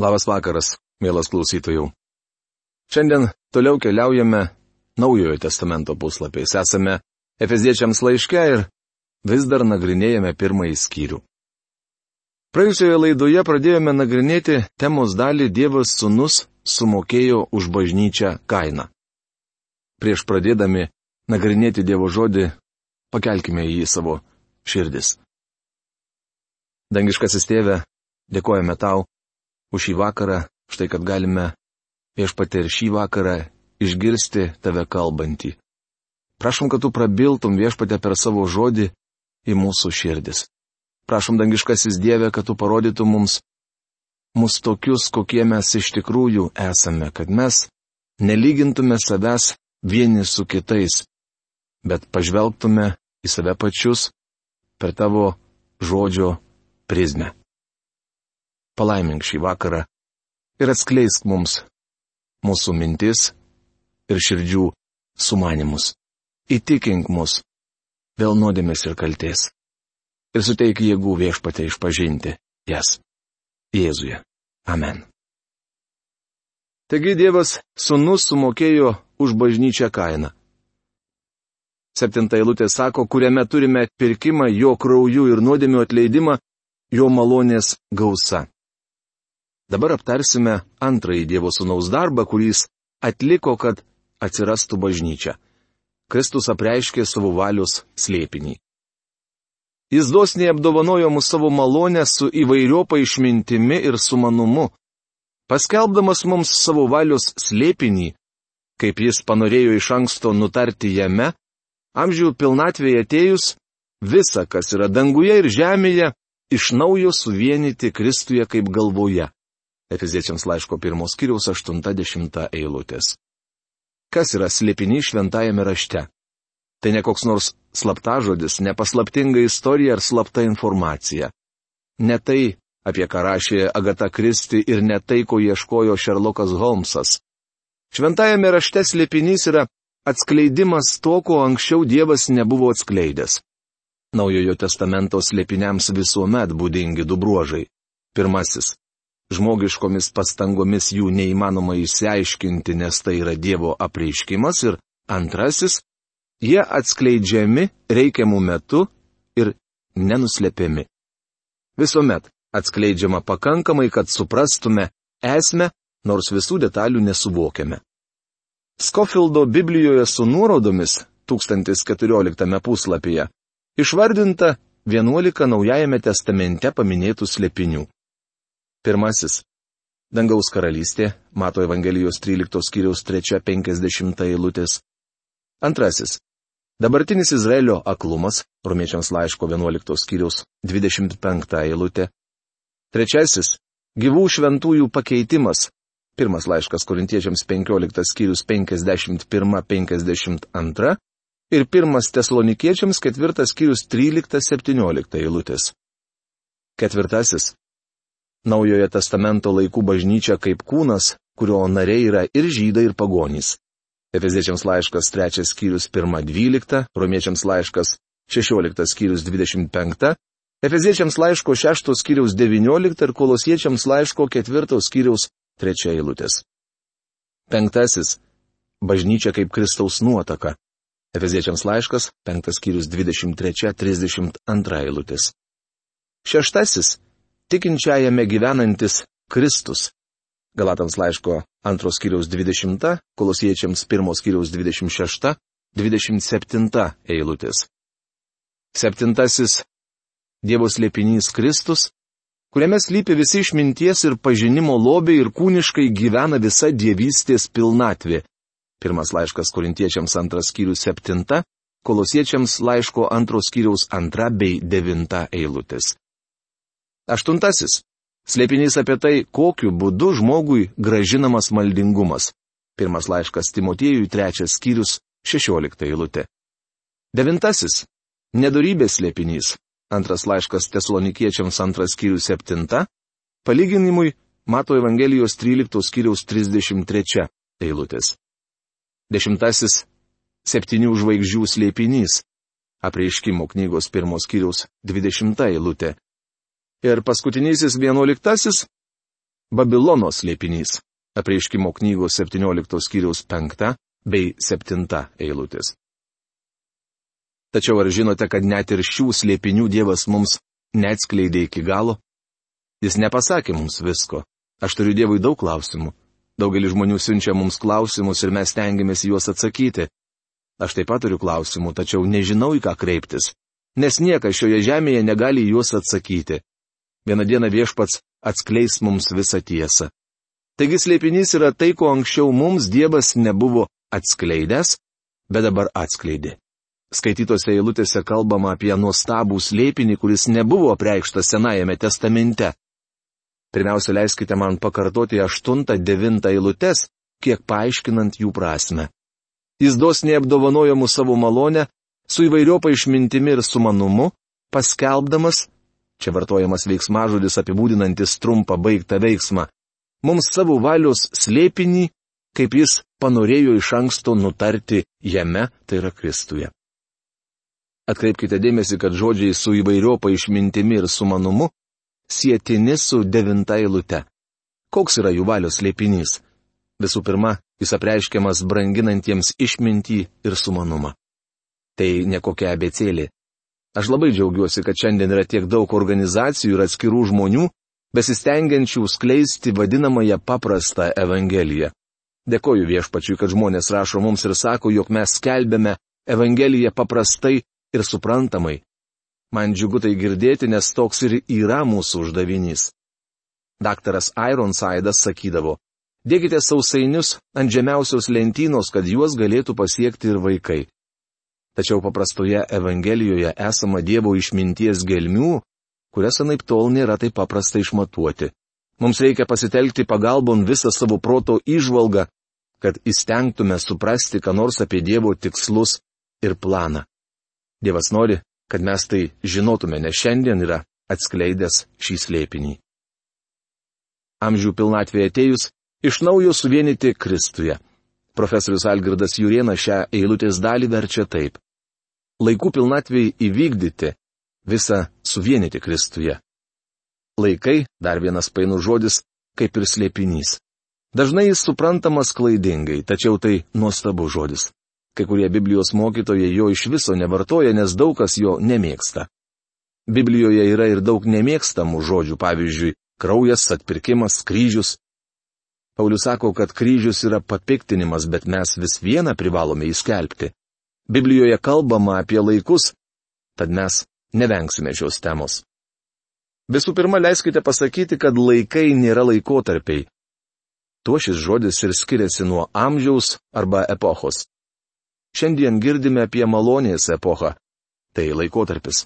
Labas vakaras, mielas klausytojų. Šiandien toliau keliaujame Naujojo testamento puslapiais. Esame Efeziečiams laiške ir vis dar nagrinėjame pirmąjį skyrių. Praėjusioje laidoje pradėjome nagrinėti temos dalį Dievas sunus sumokėjo už bažnyčią kainą. Prieš pradėdami nagrinėti Dievo žodį, pakelkime jį savo širdis. Dangiškasis tėve, dėkojame tau už šį vakarą, štai kad galime viešpatė ir šį vakarą išgirsti tave kalbantį. Prašom, kad tu prabiltum viešpatė per savo žodį į mūsų širdis. Prašom, dangiškasis Dieve, kad tu parodytum mums mus tokius, kokie mes iš tikrųjų esame, kad mes nelygintume savęs vieni su kitais, bet pažvelgtume į save pačius per tavo žodžio prizmę palaimink šį vakarą ir atskleisk mums mūsų mintis ir širdžių sumanimus. Įtikink mus dėl nuodėmės ir kalties. Ir suteik jėgų viešpatė išpažinti jas. Jėzuje. Amen. Taigi Dievas sunus sumokėjo už bažnyčią kainą. Septinta eilutė sako, kuriame turime atpirkimą jo krauju ir nuodėmių atleidimą, jo malonės gausa. Dabar aptarsime antrąjį Dievo Sūnaus darbą, kurį jis atliko, kad atsirastų bažnyčia. Kristus apreiškė savo valios slėpinį. Jis dosniai apdovanojo mus savo malonę su įvairiopa išmintimi ir sumanumu, paskelbdamas mums savo valios slėpinį, kaip jis panorėjo iš anksto nutarti jame, amžių pilnatvėje atėjus, visa, kas yra danguje ir žemėje, iš naujo suvienyti Kristuje kaip galvoje. Efeziečiams laiško pirmos kiriaus 80 eilutės. Kas yra slėpinys šventajame rašte? Tai ne koks nors slaptažodis, ne paslaptinga istorija ar slapta informacija. Ne tai, apie ką rašė Agata Kristi ir ne tai, ko ieškojo Šerlokas Holmsas. Šventajame rašte slėpinys yra atskleidimas to, ko anksčiau Dievas nebuvo atskleidęs. Naujojo testamento slėpiniams visuomet būdingi du bruožai. Pirmasis žmogiškomis pastangomis jų neįmanoma išsiaiškinti, nes tai yra Dievo apreiškimas. Ir antrasis, jie atskleidžiami reikiamų metų ir nenuslepiami. Visuomet atskleidžiama pakankamai, kad suprastume esmę, nors visų detalių nesuvokiame. Skofildo Biblijoje su nuorodomis 1014 puslapyje išvardinta 11 Naujajame testamente paminėtų slėpinių. Pirmasis. Dangaus karalystė, Mato Evangelijos 13 skyriaus 3.50 eilutės. Antrasis. Dabartinis Izraelio aklumas, Romiečiams laiško 11 skyriaus 25 eilutė. Trečiasis. Gyvų šventųjų pakeitimas. Pirmas laiškas Korintiečiams 15 skyrius 51-52 ir pirmas Tesalonikiečiams 4 skyrius 13-17 eilutės. Ketvirtasis. Naujojo testamento laikų bažnyčia kaip kūnas, kurio nariai yra ir žydai, ir pagonys. Efeziečiams laiškas 3 skyrius 1.12, romiečiams laiškas 16 skyrius 25, Efeziečiams laiško 6 skyriaus 19 ir kolosiečiams laiško 4 skyriaus 3 eilutės. Penktasis. Bažnyčia kaip Kristaus nuotaka. Efeziečiams laiškas 5 skyrius 23-32 eilutės. Šeštasis tikinčiajame gyvenantis Kristus. Galatams laiško antros kiriaus 20, kolosiečiams pirmos kiriaus 26, 27 eilutės. Septintasis - Dievo slėpinys Kristus, kuriame slypi visi išminties ir pažinimo lobiai ir kūniškai gyvena visa dievystės pilnatvė. Pirmas laiškas korintiečiams antras skyrius septinta, kolosiečiams laiško antros skyriaus antra bei devinta eilutės. Aštuntasis. Slėpinys apie tai, kokiu būdu žmogui gražinamas maldingumas. Pirmas laiškas Timotiejui, trečias skyrius, šešiolikta eilutė. Devintasis. Nedorybės slėpinys. Antras laiškas Tesalonikiečiams antras skyrius septinta. Palyginimui Mato Evangelijos 13 skyriaus 33 eilutės. Dešimtasis. Septynių žvaigždžių slėpinys. Apreiškimo knygos pirmos skyriaus 20 eilutė. Ir paskutinysis vienuoliktasis Babilono slėpinys. Apreiškimo knygos 17 skyriaus 5 bei 7 eilutės. Tačiau ar žinote, kad net ir šių slėpinių Dievas mums neatskleidė iki galo? Jis nepasakė mums visko. Aš turiu Dievui daug klausimų. Daugelis žmonių siunčia mums klausimus ir mes tengiamės juos atsakyti. Aš taip pat turiu klausimų, tačiau nežinau į ką kreiptis. Nes niekas šioje žemėje negali juos atsakyti. Vieną dieną viešpats atskleis mums visą tiesą. Taigi slėpinys yra tai, ko anksčiau mums Dievas nebuvo atskleidęs, bet dabar atskleidė. Skaitytose eilutėse kalbama apie nuostabų slėpinį, kuris nebuvo preikštas Senajame testamente. Pirmiausia, leiskite man pakartoti 8-9 eilutes, kiek paaiškinant jų prasme. Jis dosniai apdovanojo mūsų savo malonę, su įvairiopa išmintimi ir sumanumu, paskelbdamas, čia vartojamas veiksmažodis apibūdinantis trumpą baigtą veiksmą, mums savo valios slėpinį, kaip jis panorėjo iš anksto nutarti jame, tai yra Kristuje. Atkreipkite dėmesį, kad žodžiai su įvairiopa išmintimi ir sumanumu sėtini su devinta eilute. Koks yra jų valios lėpinys? Visų pirma, jis apreiškiamas branginantiems išmintį ir sumanumą. Tai nekokia abecėlė. Aš labai džiaugiuosi, kad šiandien yra tiek daug organizacijų ir atskirų žmonių, besistengiančių skleisti vadinamąją paprastą Evangeliją. Dėkoju viešpačiui, kad žmonės rašo mums ir sako, jog mes skelbėme Evangeliją paprastai ir suprantamai. Man džiugu tai girdėti, nes toks ir yra mūsų uždavinys. Daktaras Ironsaidas sakydavo, dėkite sausainius ant žemiausios lentynos, kad juos galėtų pasiekti ir vaikai. Tačiau paprastoje Evangelijoje esama Dievo išminties gelmių, kurias anaip tol nėra taip paprasta išmatuoti. Mums reikia pasitelkti pagalbon visą savo proto išvalgą, kad įstengtume suprasti, ką nors apie Dievo tikslus ir planą. Dievas nori, kad mes tai žinotume, nes šiandien yra atskleidęs šį slėpinį. Amžių pilnatvėje atėjus, iš naujo suvienyti Kristuje. Profesorius Algirdas Juriena šią eilutės dalį verčia taip. Laikų pilnatvėje įvykdyti, visą suvienyti Kristuje. Laikai, dar vienas painų žodis, kaip ir slėpinys. Dažnai jis suprantamas klaidingai, tačiau tai nuostabus žodis. Kai kurie Biblijos mokytojai jo iš viso nevartoja, nes daug kas jo nemėgsta. Biblijoje yra ir daug nemėgstamų žodžių, pavyzdžiui, kraujas, atpirkimas, kryžius. Paulius sako, kad kryžius yra papiktinimas, bet mes vis vieną privalome įskelbti. Biblijoje kalbama apie laikus, tad mes nevengsime šios temos. Visų pirma, leiskite pasakyti, kad laikai nėra laikotarpiai. Tuo šis žodis ir skiriasi nuo amžiaus arba epochos. Šiandien girdime apie malonės epochą. Tai laikotarpis.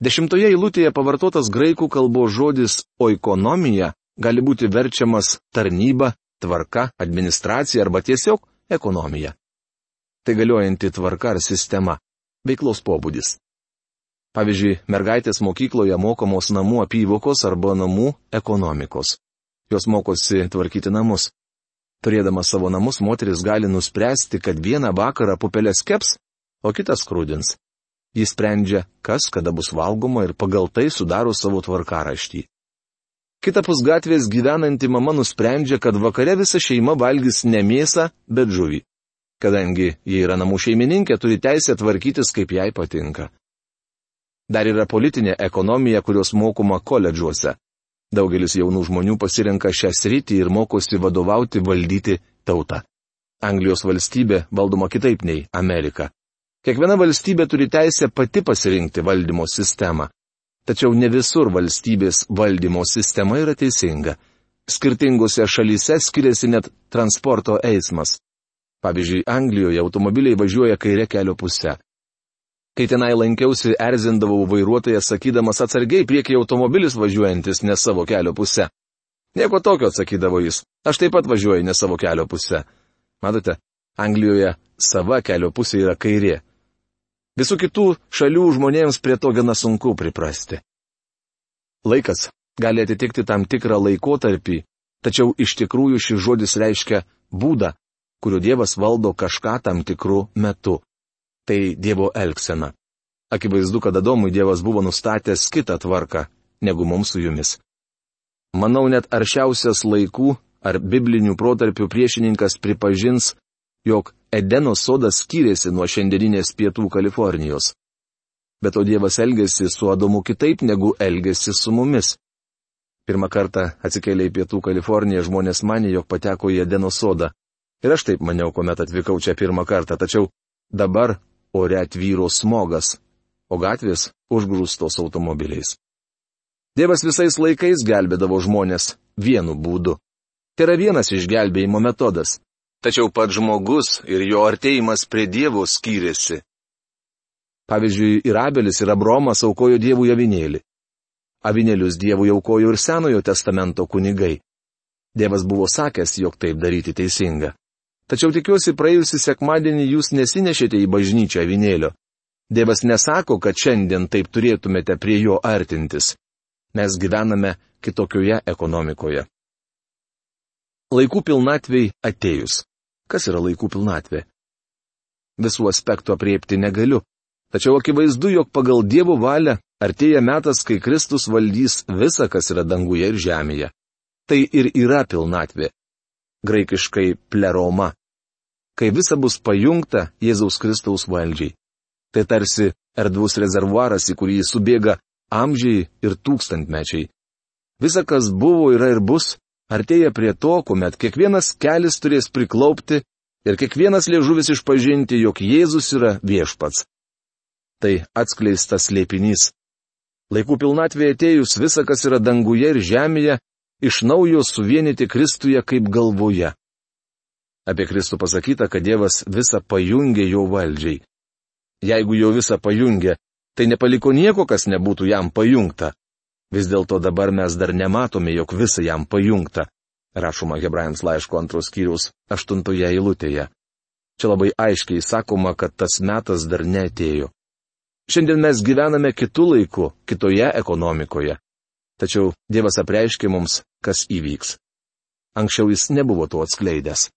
Dešimtoje eilutėje pavartotas graikų kalbos žodis oikonomija gali būti verčiamas tarnyba, tvarka, administracija arba tiesiog ekonomija. Tai galiojanti tvarka ar sistema - veiklos pobūdis. Pavyzdžiui, mergaitės mokykloje mokomos namų apyvokos arba namų ekonomikos. Jos mokosi tvarkyti namus. Turėdama savo namus, moteris gali nuspręsti, kad vieną vakarą pupelės keps, o kitas krūdins. Jis sprendžia, kas kada bus valgoma ir pagal tai sudaro savo tvarkaraštį. Kitapus gatvės gyvenanti mama nusprendžia, kad vakare visa šeima valgys ne mėsą, bet žuvį. Kadangi jie yra namų šeimininkė, turi teisę tvarkytis, kaip jai patinka. Dar yra politinė ekonomija, kurios mokoma koledžuose. Daugelis jaunų žmonių pasirenka šią sritį ir mokosi vadovauti valdyti tautą. Anglijos valstybė valdoma kitaip nei Amerika. Kiekviena valstybė turi teisę pati pasirinkti valdymo sistemą. Tačiau ne visur valstybės valdymo sistema yra teisinga. Skirtingose šalyse skiriasi net transporto eismas. Pavyzdžiui, Anglijoje automobiliai važiuoja kairė kelio pusė. Kai tenai lankiausi, erzindavau vairuotoją sakydamas atsargiai priekyje automobilis važiuojantis ne savo kelio pusę. Nieko tokio atsakydavo jis. Aš taip pat važiuoju ne savo kelio pusę. Matote, Anglijoje sava kelio pusė yra kairė. Visų kitų šalių žmonėms prie to gana sunku priprasti. Laikas gali atitikti tam tikrą laikotarpį, tačiau iš tikrųjų šis žodis reiškia būdą, kuriuo Dievas valdo kažką tam tikrų metų tai Dievo elgsena. Akivaizdu, kad Adomui Dievas buvo nustatęs kitą tvarką, negu mums su jumis. manau net aršiausias laikų ar biblinių protarpių priešininkas pripažins, jog Edeno sodas skyrėsi nuo šiandieninės pietų Kalifornijos. Bet o Dievas elgėsi su Adomu kitaip negu elgėsi su mumis. Pirmą kartą atsikėlė į pietų Kaliforniją žmonės mane, jog pateko į Edeno sodą. Ir aš taip maniau, kuomet atvykau čia pirmą kartą, tačiau dabar ore atvyro smogas, o gatvės užgrūstos automobiliais. Dievas visais laikais gelbėdavo žmonės vienu būdu. Tai yra vienas išgelbėjimo metodas. Tačiau pats žmogus ir jo artėjimas prie Dievo skyrėsi. Pavyzdžiui, ir Abelis ir Abromas aukojo Dievų javinėlį. Avinėlius Dievui aukojo ir Senojo testamento kunigai. Dievas buvo sakęs, jog taip daryti teisinga. Tačiau tikiuosi praėjusį sekmadienį jūs nesinešėte į bažnyčią avinėlio. Dievas nesako, kad šiandien taip turėtumėte prie jo artintis. Mes gyvename kitokioje ekonomikoje. Laikų pilnatviai atėjus. Kas yra laikų pilnatvė? Visų aspektų apriepti negaliu. Tačiau akivaizdu, jog pagal Dievo valią artėja metas, kai Kristus valdys visą, kas yra danguje ir žemėje. Tai ir yra pilnatvė. Graikiškai pleroma. Kai visa bus pajungta Jėzaus Kristaus valdžiai. Tai tarsi erdvus rezervuaras, į kurį subėga amžiai ir tūkstantmečiai. Visa, kas buvo, yra ir bus, artėja prie to, kuomet kiekvienas kelias turės priklaupti ir kiekvienas liežuvis išpažinti, jog Jėzus yra viešpats. Tai atskleistas lėpinys. Laikų pilnatvėje atėjus visa, kas yra danguje ir žemėje, iš naujo suvienyti Kristuje kaip galvoje. Apie Kristų pasakyta, kad Dievas visą pajungė jo valdžiai. Jeigu jau visą pajungė, tai nepaliko nieko, kas nebūtų jam pajungta. Vis dėlto dabar mes dar nematome, jog visa jam pajungta. Rašoma Hebrajams laiško antros skyrius aštuntoje eilutėje. Čia labai aiškiai sakoma, kad tas metas dar netėjo. Šiandien mes gyvename kitų laikų, kitoje ekonomikoje. Tačiau Dievas apreiškė mums, kas įvyks. Anksčiau jis nebuvo to atskleidęs.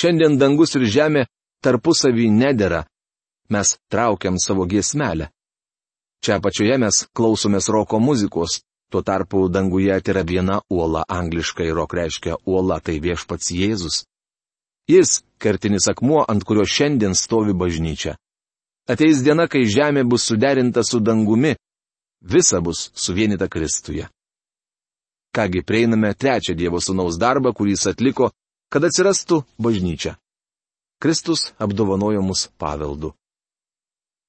Šiandien dangus ir žemė tarpusavį nedėra, mes traukiam savo giesmelę. Čia apačioje mes klausomės roko muzikos, tuo tarpu danguje yra viena uola angliškai rok reiškia uola tai viešpats Jėzus. Jis - kertinis akmuo, ant kurio šiandien stovi bažnyčia. Ateis diena, kai žemė bus suderinta su dangumi, visa bus suvienita Kristuje. Kągi prieiname trečią Dievo Sūnaus darbą, kurį jis atliko, kad atsirastų bažnyčia. Kristus apdovanojo mus paveldu.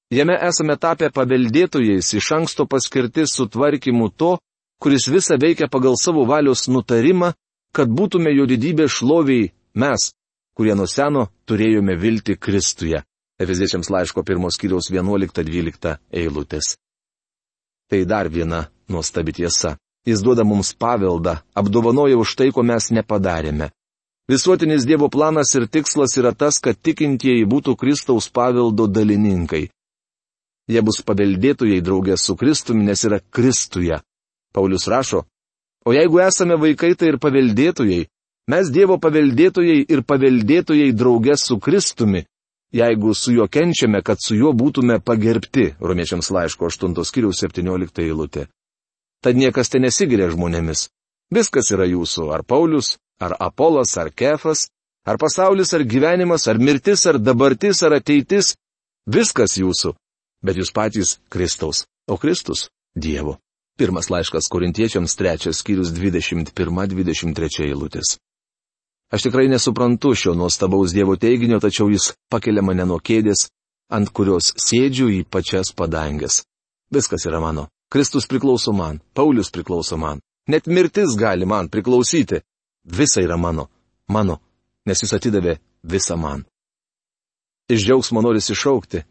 Jame esame tapę paveldėtojais iš anksto paskirti sutvarkymu to, kuris visą veikia pagal savo valios nutarimą, kad būtume jo didybė šloviai mes, kurie nuo seno turėjome vilti Kristuje. Efeziečiams laiško pirmos kiriaus 11-12 eilutės. Tai dar viena nuostabi tiesa. Jis duoda mums paveldą, apdovanoja už tai, ko mes nepadarėme. Visuotinis Dievo planas ir tikslas yra tas, kad tikintieji būtų Kristaus paveldo dalininkai. Jie bus paveldėtojai draugės su Kristumi, nes yra Kristuje. Paulius rašo, o jeigu esame vaikai, tai ir paveldėtojai. Mes Dievo paveldėtojai ir paveldėtojai draugės su Kristumi, jeigu su juo kenčiame, kad su juo būtume pagerbti, romiečiams laiško 8 skiriaus 17 eilutė. Tad niekas ten nesigiria žmonėmis. Viskas yra jūsų, ar Paulius, ar Apolas, ar Kefas, ar pasaulis, ar gyvenimas, ar mirtis, ar dabartis, ar ateitis. Viskas jūsų bet jūs patys Kristaus, o Kristus - Dievo. Pirmas laiškas korintiečiams, trečias skyrius 21-23 eilutės. Aš tikrai nesuprantu šio nuostabaus Dievo teiginio, tačiau jis pakelia mane nuo kėdės, ant kurios sėdžiu į pačias padangės. Viskas yra mano. Kristus priklauso man, Paulius priklauso man. Net mirtis gali man priklausyti. Visa yra mano. Mano. Nes jis atidavė visą man. Iš džiaugsmo norisi šaukti,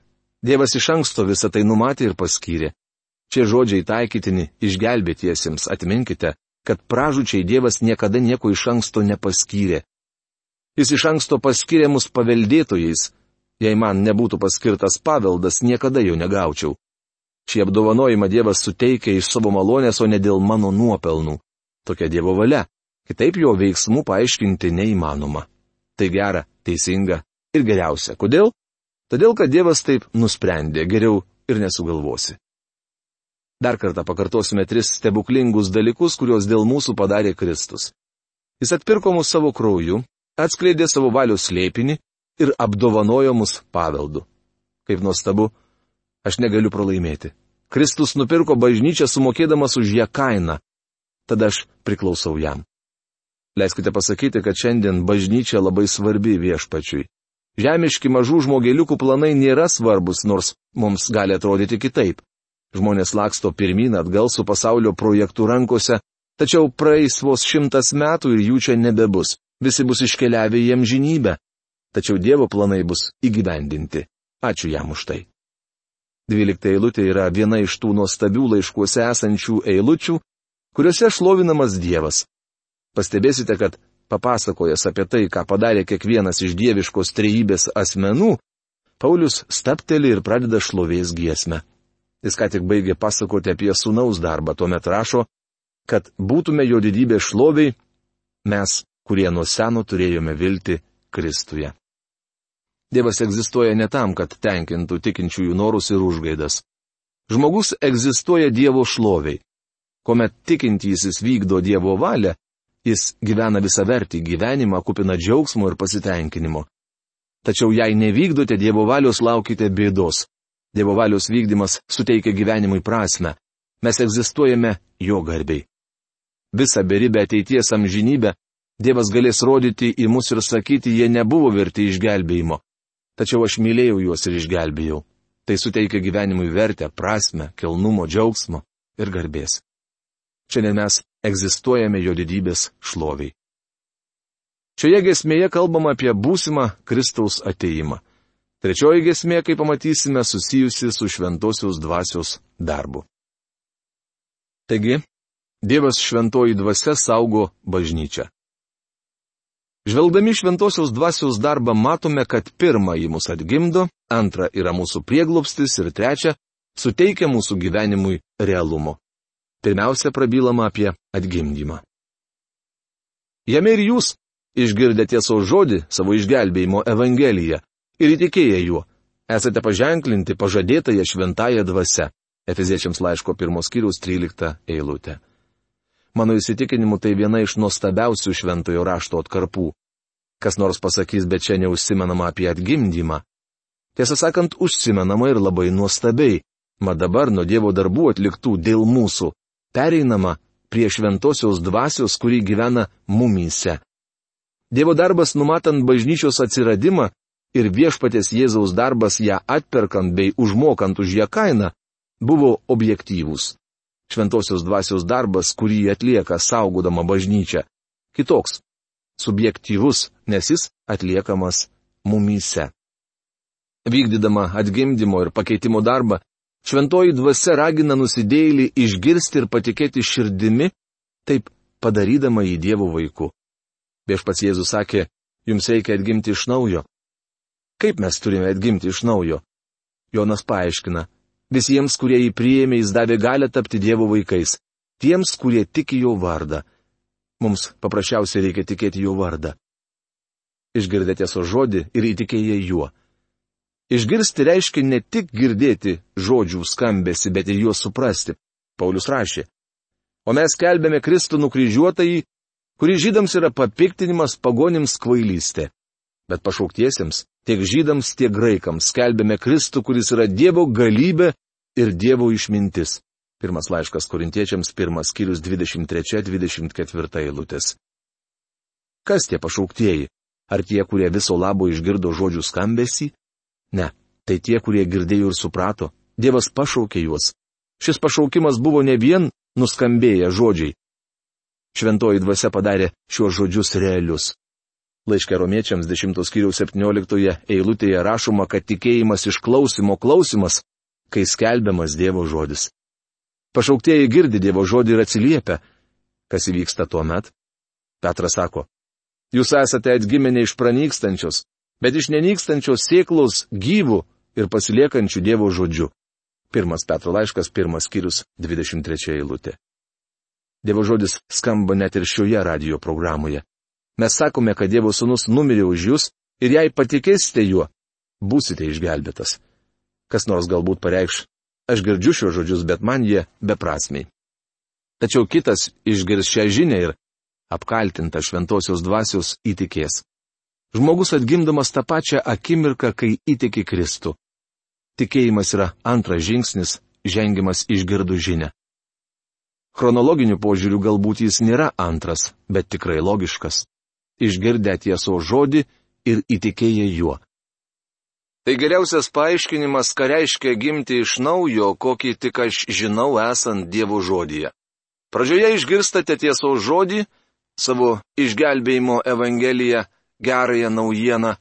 Dievas iš anksto visą tai numatė ir paskyrė. Šie žodžiai taikytini išgelbėtiesiems, atminkite, kad pražučiai Dievas niekada nieko iš anksto nepaskyrė. Jis iš anksto paskyrė mus paveldėtojais. Jei man nebūtų paskirtas paveldas, niekada jo negaučiau. Šį apdovanojimą Dievas suteikia iš savo malonės, o ne dėl mano nuopelnų. Tokia Dievo valia. Kitaip jo veiksmų paaiškinti neįmanoma. Tai gera, teisinga ir geriausia. Kodėl? Todėl, kad Dievas taip nusprendė, geriau ir nesugalvosi. Dar kartą pakartosime tris stebuklingus dalykus, kuriuos dėl mūsų padarė Kristus. Jis atpirko mus savo krauju, atskleidė savo valios slėpinį ir apdovanojo mus paveldu. Kaip nuostabu, aš negaliu pralaimėti. Kristus nupirko bažnyčią sumokėdamas už ją kainą. Tada aš priklausau jam. Leiskite pasakyti, kad šiandien bažnyčia labai svarbi viešpačiui. Žemiški mažų žmogeliukų planai nėra svarbus, nors mums gali atrodyti kitaip. Žmonės laksto pirmin atgal su pasaulio projektų rankose, tačiau praeis vos šimtas metų ir jų čia nebebus. Visi bus iškeliavę į amžinybę. Tačiau Dievo planai bus įgyvendinti. Ačiū jam už tai. Dvylikta eilutė yra viena iš tų nuostabių laiškuose esančių eilučių, kuriuose šlovinamas Dievas. Pastebėsite, kad papasakojęs apie tai, ką padarė kiekvienas iš dieviškos trejybės asmenų, Paulius stapteli ir pradeda šlovės giesmę. Jis ką tik baigė pasakoti apie sunaus darbą, tuomet rašo, kad būtume jo didybė šloviai, mes, kurie nuo seno turėjome vilti Kristuje. Dievas egzistuoja ne tam, kad tenkintų tikinčiųjų norus ir užgaidas. Žmogus egzistuoja Dievo šloviai. Komet tikintysis vykdo Dievo valią, Jis gyvena visą vertį gyvenimą, kupina džiaugsmo ir pasitenkinimo. Tačiau jei nevykdote Dievo valios, laukite bėdos. Dievo valios vykdymas suteikia gyvenimui prasme. Mes egzistuojame jo garbiai. Visą beribę ateities amžinybę Dievas galės rodyti į mus ir sakyti, jie nebuvo verti išgelbėjimo. Tačiau aš mylėjau juos ir išgelbėjau. Tai suteikia gyvenimui vertę, prasme, kilnumo, džiaugsmo ir garbės. Šiandien mes egzistuojame jo didybės šloviai. Šioje gesmėje kalbama apie būsimą Kristaus ateimą. Trečioji gesmė, kaip pamatysime, susijusi su šventosios dvasios darbu. Taigi, Dievas šventoji dvasia saugo bažnyčią. Žvelgdami šventosios dvasios darbą matome, kad pirmą jį mus atgimdo, antra yra mūsų prieglopstis ir trečia suteikia mūsų gyvenimui realumo. Pirmiausia, prabylama apie atgimdymą. Jame ir jūs, išgirdę tiesos žodį savo išgelbėjimo Evangeliją ir įtikėję juo, esate paženklinti pažadėtąją šventąją dvasę. Efeziečiams laiško pirmos kiriaus 13 eilutė. Mano įsitikinimu tai viena iš nuostabiausių šventojo rašto atkarpų. Kas nors pasakys, bet čia neužsimenama apie atgimdymą. Tiesą sakant, užsimenama ir labai nuostabiai. Mat dabar nuo Dievo darbų atliktų dėl mūsų pereinama prie šventosios dvasios, kuri gyvena mumyse. Dievo darbas numatant bažnyčios atsiradimą ir viešpatės Jėzaus darbas ją atperkant bei užmokant už ją kainą buvo objektyvūs. Šventosios dvasios darbas, kurį atlieka saugodama bažnyčia, kitoks - subjektyvus, nes jis atliekamas mumyse. Vykdydama atgimdymo ir pakeitimo darbą, Šventoji dvasia ragina nusidėjėlį išgirsti ir patikėti širdimi, taip padarydama į Dievo vaikų. Viešpats Jėzus sakė, jums reikia atgimti iš naujo. Kaip mes turime atgimti iš naujo? Jonas paaiškina, visiems, kurie jį priėmė, jis davė galę tapti Dievo vaikais, tiems, kurie tiki jo vardą. Mums paprasčiausiai reikia tikėti jo vardą. Išgirdėte so žodį ir įtikėję juo. Išgirsti reiškia ne tik girdėti žodžių skambesi, bet ir juos suprasti. Paulius rašė. O mes kelbėme Kristų nukryžiuotąjį, kuri žydams yra papiktinimas pagonims kvailystė. Bet pašauktiesiems, tiek žydams, tiek graikams skelbėme Kristų, kuris yra Dievo galybė ir Dievo išmintis. Pirmas laiškas korintiečiams, pirmas skyrius 23-24 eilutės. Kas tie pašauktieji? Ar tie, kurie viso labo išgirdo žodžių skambesį, Ne, tai tie, kurie girdėjo ir suprato. Dievas pašaukė juos. Šis pašaukimas buvo ne vien nuskambėję žodžiai. Šventoji dvasia padarė šiuos žodžius realius. Laiškė romiečiams 10 skyriaus 17 eilutėje rašoma, kad tikėjimas iš klausimo klausimas, kai skelbiamas Dievo žodis. Pašauktieji girdi Dievo žodį ir atsiliepia. Kas įvyksta tuo met? Petras sako, jūs esate atgimę iš pranykstančios, bet iš nenykstančios sėklos gyvų ir pasiliekančių Dievo žodžių. Pirmas Petro laiškas, pirmas skyrius, 23 eilutė. Dievo žodis skamba net ir šioje radio programoje. Mes sakome, kad Dievo sūnus numirė už jūs ir jei patikėsite juo, būsite išgelbėtas. Kas nors galbūt pareikš, Aš girdžiu šios žodžius, bet man jie beprasmiai. Tačiau kitas išgirs šią žinę ir apkaltinta šventosios dvasios įtikės. Žmogus atgimdamas tą pačią akimirką, kai įtiki Kristų. Tikėjimas yra antras žingsnis, žengiamas išgirdų žinę. Chronologiniu požiūriu galbūt jis nėra antras, bet tikrai logiškas. Išgirdę tieso žodį ir įtikėję juo. Tai geriausias paaiškinimas, ką reiškia gimti iš naujo, kokį tik aš žinau esant Dievo žodyje. Pradžioje išgirstate tiesos žodį, savo išgelbėjimo Evangeliją, gerąją naujieną,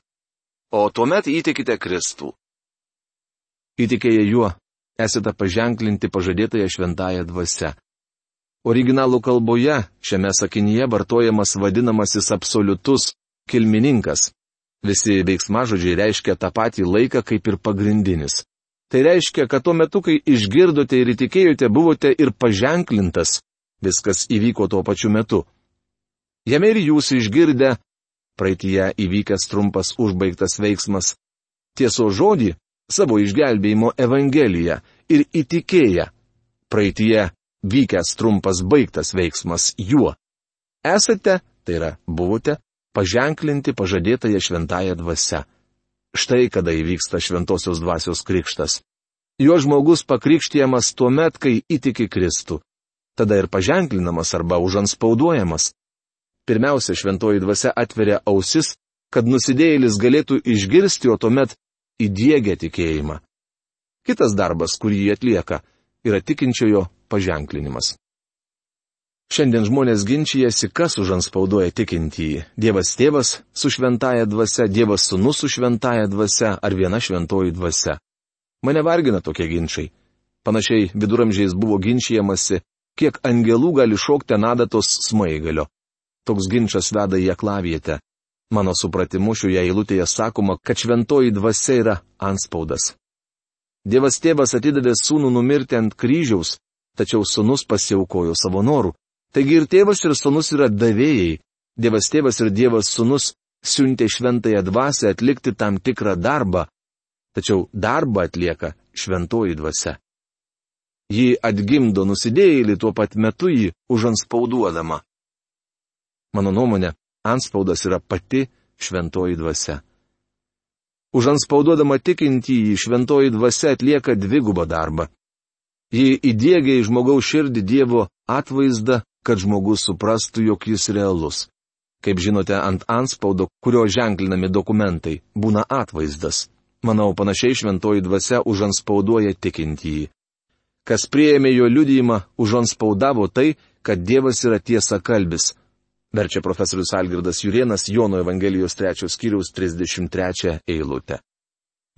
o tuomet įtikite Kristų. Įtikėję juo, esate paženklinti pažadėtąją šventąją dvasę. Originalų kalboje šiame sakinyje vartojamas vadinamasis absoliutus kilmininkas, Visi veiksmažodžiai reiškia tą patį laiką kaip ir pagrindinis. Tai reiškia, kad tuo metu, kai išgirdote ir įtikėjote, buvote ir paženklintas. Viskas įvyko tuo pačiu metu. Jame ir jūs išgirdę, praeitie įvykęs trumpas užbaigtas veiksmas, tieso žodį, savo išgelbėjimo Evangeliją ir įtikėję, praeitie vykęs trumpas baigtas veiksmas juo. Esate, tai yra, buvote, paženklinti pažadėtąją šventąją dvasę. Štai kada įvyksta šventosios dvasios krikštas. Jo žmogus pakrikštijamas tuo met, kai įtiki Kristų. Tada ir paženklinamas arba užanspauduojamas. Pirmiausia, šventoji dvasia atveria ausis, kad nusidėjėlis galėtų išgirsti, o tuomet įdėgia tikėjimą. Kitas darbas, kurį jie atlieka, yra tikinčiojo paženklinimas. Šiandien žmonės ginčijasi, kas užanspauduoja tikintįjį - Dievas tėvas su šventaja dvasia, Dievas sunus su šventaja dvasia ar viena šventoji dvasia. Mane vargina tokie ginčiai. Panašiai viduramžiais buvo ginčijamasi, kiek angelų gali šokti nadatos smaigalio. Toks ginčas veda į aklavietę. Mano supratimu šioje eilutėje sakoma, kad šventoji dvasia yra anspaudas. Dievas tėvas atidavė sūnų numirti ant kryžiaus, tačiau sūnus pasiaukojo savo norų. Taigi ir tėvas ir sunus yra davėjai. Dievas tėvas ir Dievas sunus siuntė šventąją dvasę atlikti tam tikrą darbą, tačiau darbą atlieka šventoji dvasia. Ji atgimdo nusidėjėlį tuo pat metu jį užanspauduodama. Mano nuomonė, anspaudas yra pati šventoji dvasia. Užanspauduodama tikintįjį šventoji dvasia atlieka dvigubą darbą. Ji įdėgia į žmogaus širdį Dievo atvaizdą kad žmogus suprastų, jog jis realus. Kaip žinote, ant anspaudo, kurio ženklinami dokumentai, būna atvaizdas. Manau, panašiai šventoji dvasia užanspauduoja tikintįjį. Kas prieėmė jo liudijimą, užanspaudavo tai, kad Dievas yra tiesa kalbis. Verčia profesorius Algirdas Jurienas Jono Evangelijos 3 skyriaus 33 eilutę.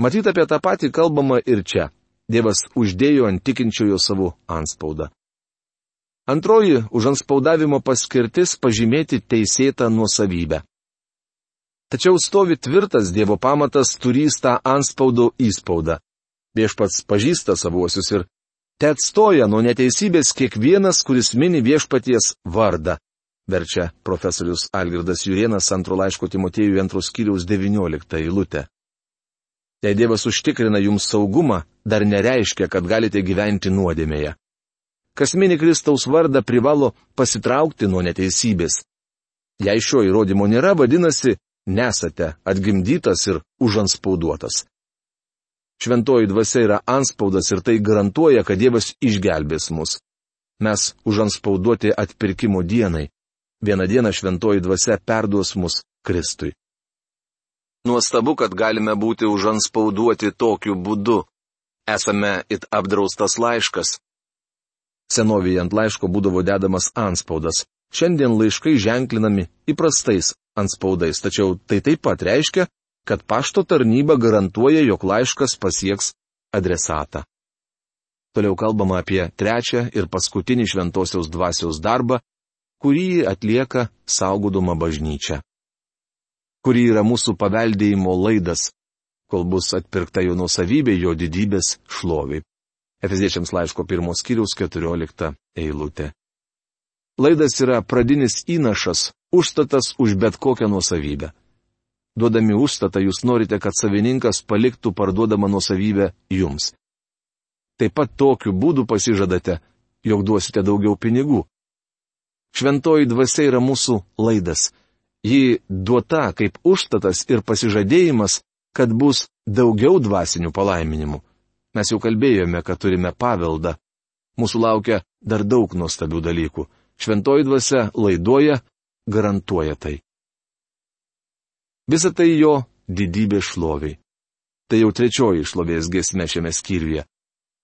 Matyt, apie tą patį kalbama ir čia. Dievas uždėjo ant tikinčiojo savo anspaudą. Antroji užanspaudavimo paskirtis - pažymėti teisėtą nuosavybę. Tačiau stovi tvirtas Dievo pamatas turys tą anspaudo įspaudą. Viešpats pažįsta savuosius ir te atstoja nuo neteisybės kiekvienas, kuris mini viešpaties vardą. Verčia profesorius Algirdas Jurienas antro laiško Timotėjų antros kiriaus 19 eilutę. Jei Dievas užtikrina jums saugumą, dar nereiškia, kad galite gyventi nuodėmėje kas mini Kristaus vardą privalo pasitraukti nuo neteisybės. Jei šio įrodymo nėra, vadinasi, nesate atgimdytas ir užanspauduotas. Šventoji dvasia yra anspaudas ir tai garantuoja, kad Dievas išgelbės mus. Mes užanspauduoti atpirkimo dienai. Vieną dieną šventoji dvasia perduos mus Kristui. Nuostabu, kad galime būti užanspauduoti tokiu būdu. Esame it apdraustas laiškas. Senovėje ant laiško būdavo dedamas anspaudas. Šiandien laiškai ženklinami įprastais anspaudais, tačiau tai taip pat reiškia, kad pašto tarnyba garantuoja, jog laiškas pasieks adresatą. Toliau kalbama apie trečią ir paskutinį šventosios dvasios darbą, kurį atlieka saugodama bažnyčia. Kuri yra mūsų paveldėjimo laidas, kol bus atpirkta jo nusavybė jo didybės šloviai. Efeziečiams laiško pirmos kiriaus 14 eilutė. Laidas yra pradinis įnašas, užstatas už bet kokią nuosavybę. Duodami užstatą jūs norite, kad savininkas paliktų parduodamą nuosavybę jums. taip pat tokiu būdu pasižadate, jog duosite daugiau pinigų. Šventoji dvasia yra mūsų laidas. Ji duota kaip užtatas ir pasižadėjimas, kad bus daugiau dvasinių palaiminimų. Mes jau kalbėjome, kad turime paveldą. Mūsų laukia dar daug nuostabių dalykų. Šventoji dvasia laidoja, garantuoja tai. Visą tai jo didybė šloviai. Tai jau trečioji šlovės giesmė šiame skyriuje.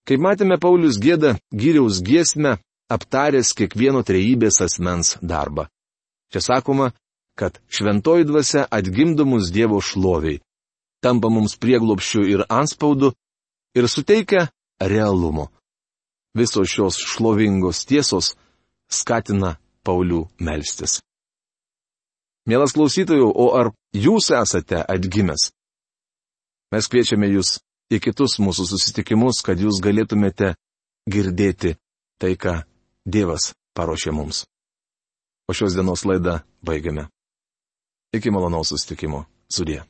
Kaip matėme, Paulius gėda gyriaus giesmę, aptaręs kiekvieno trejybės asmens darbą. Čia sakoma, kad šventoji dvasia atgimdo mus Dievo šloviai, tampa mums prieglopščių ir anspaudu ir suteikia realumo. Visos šios šlovingos tiesos skatina Paulių melstis. Mielas klausytojų, o ar jūs esate atgimęs? Mes kviečiame jūs į kitus mūsų susitikimus, kad jūs galėtumėte girdėti tai, ką Dievas paruošė mums. O šios dienos laidą baigiame. Iki malonaus susitikimo. Sudė.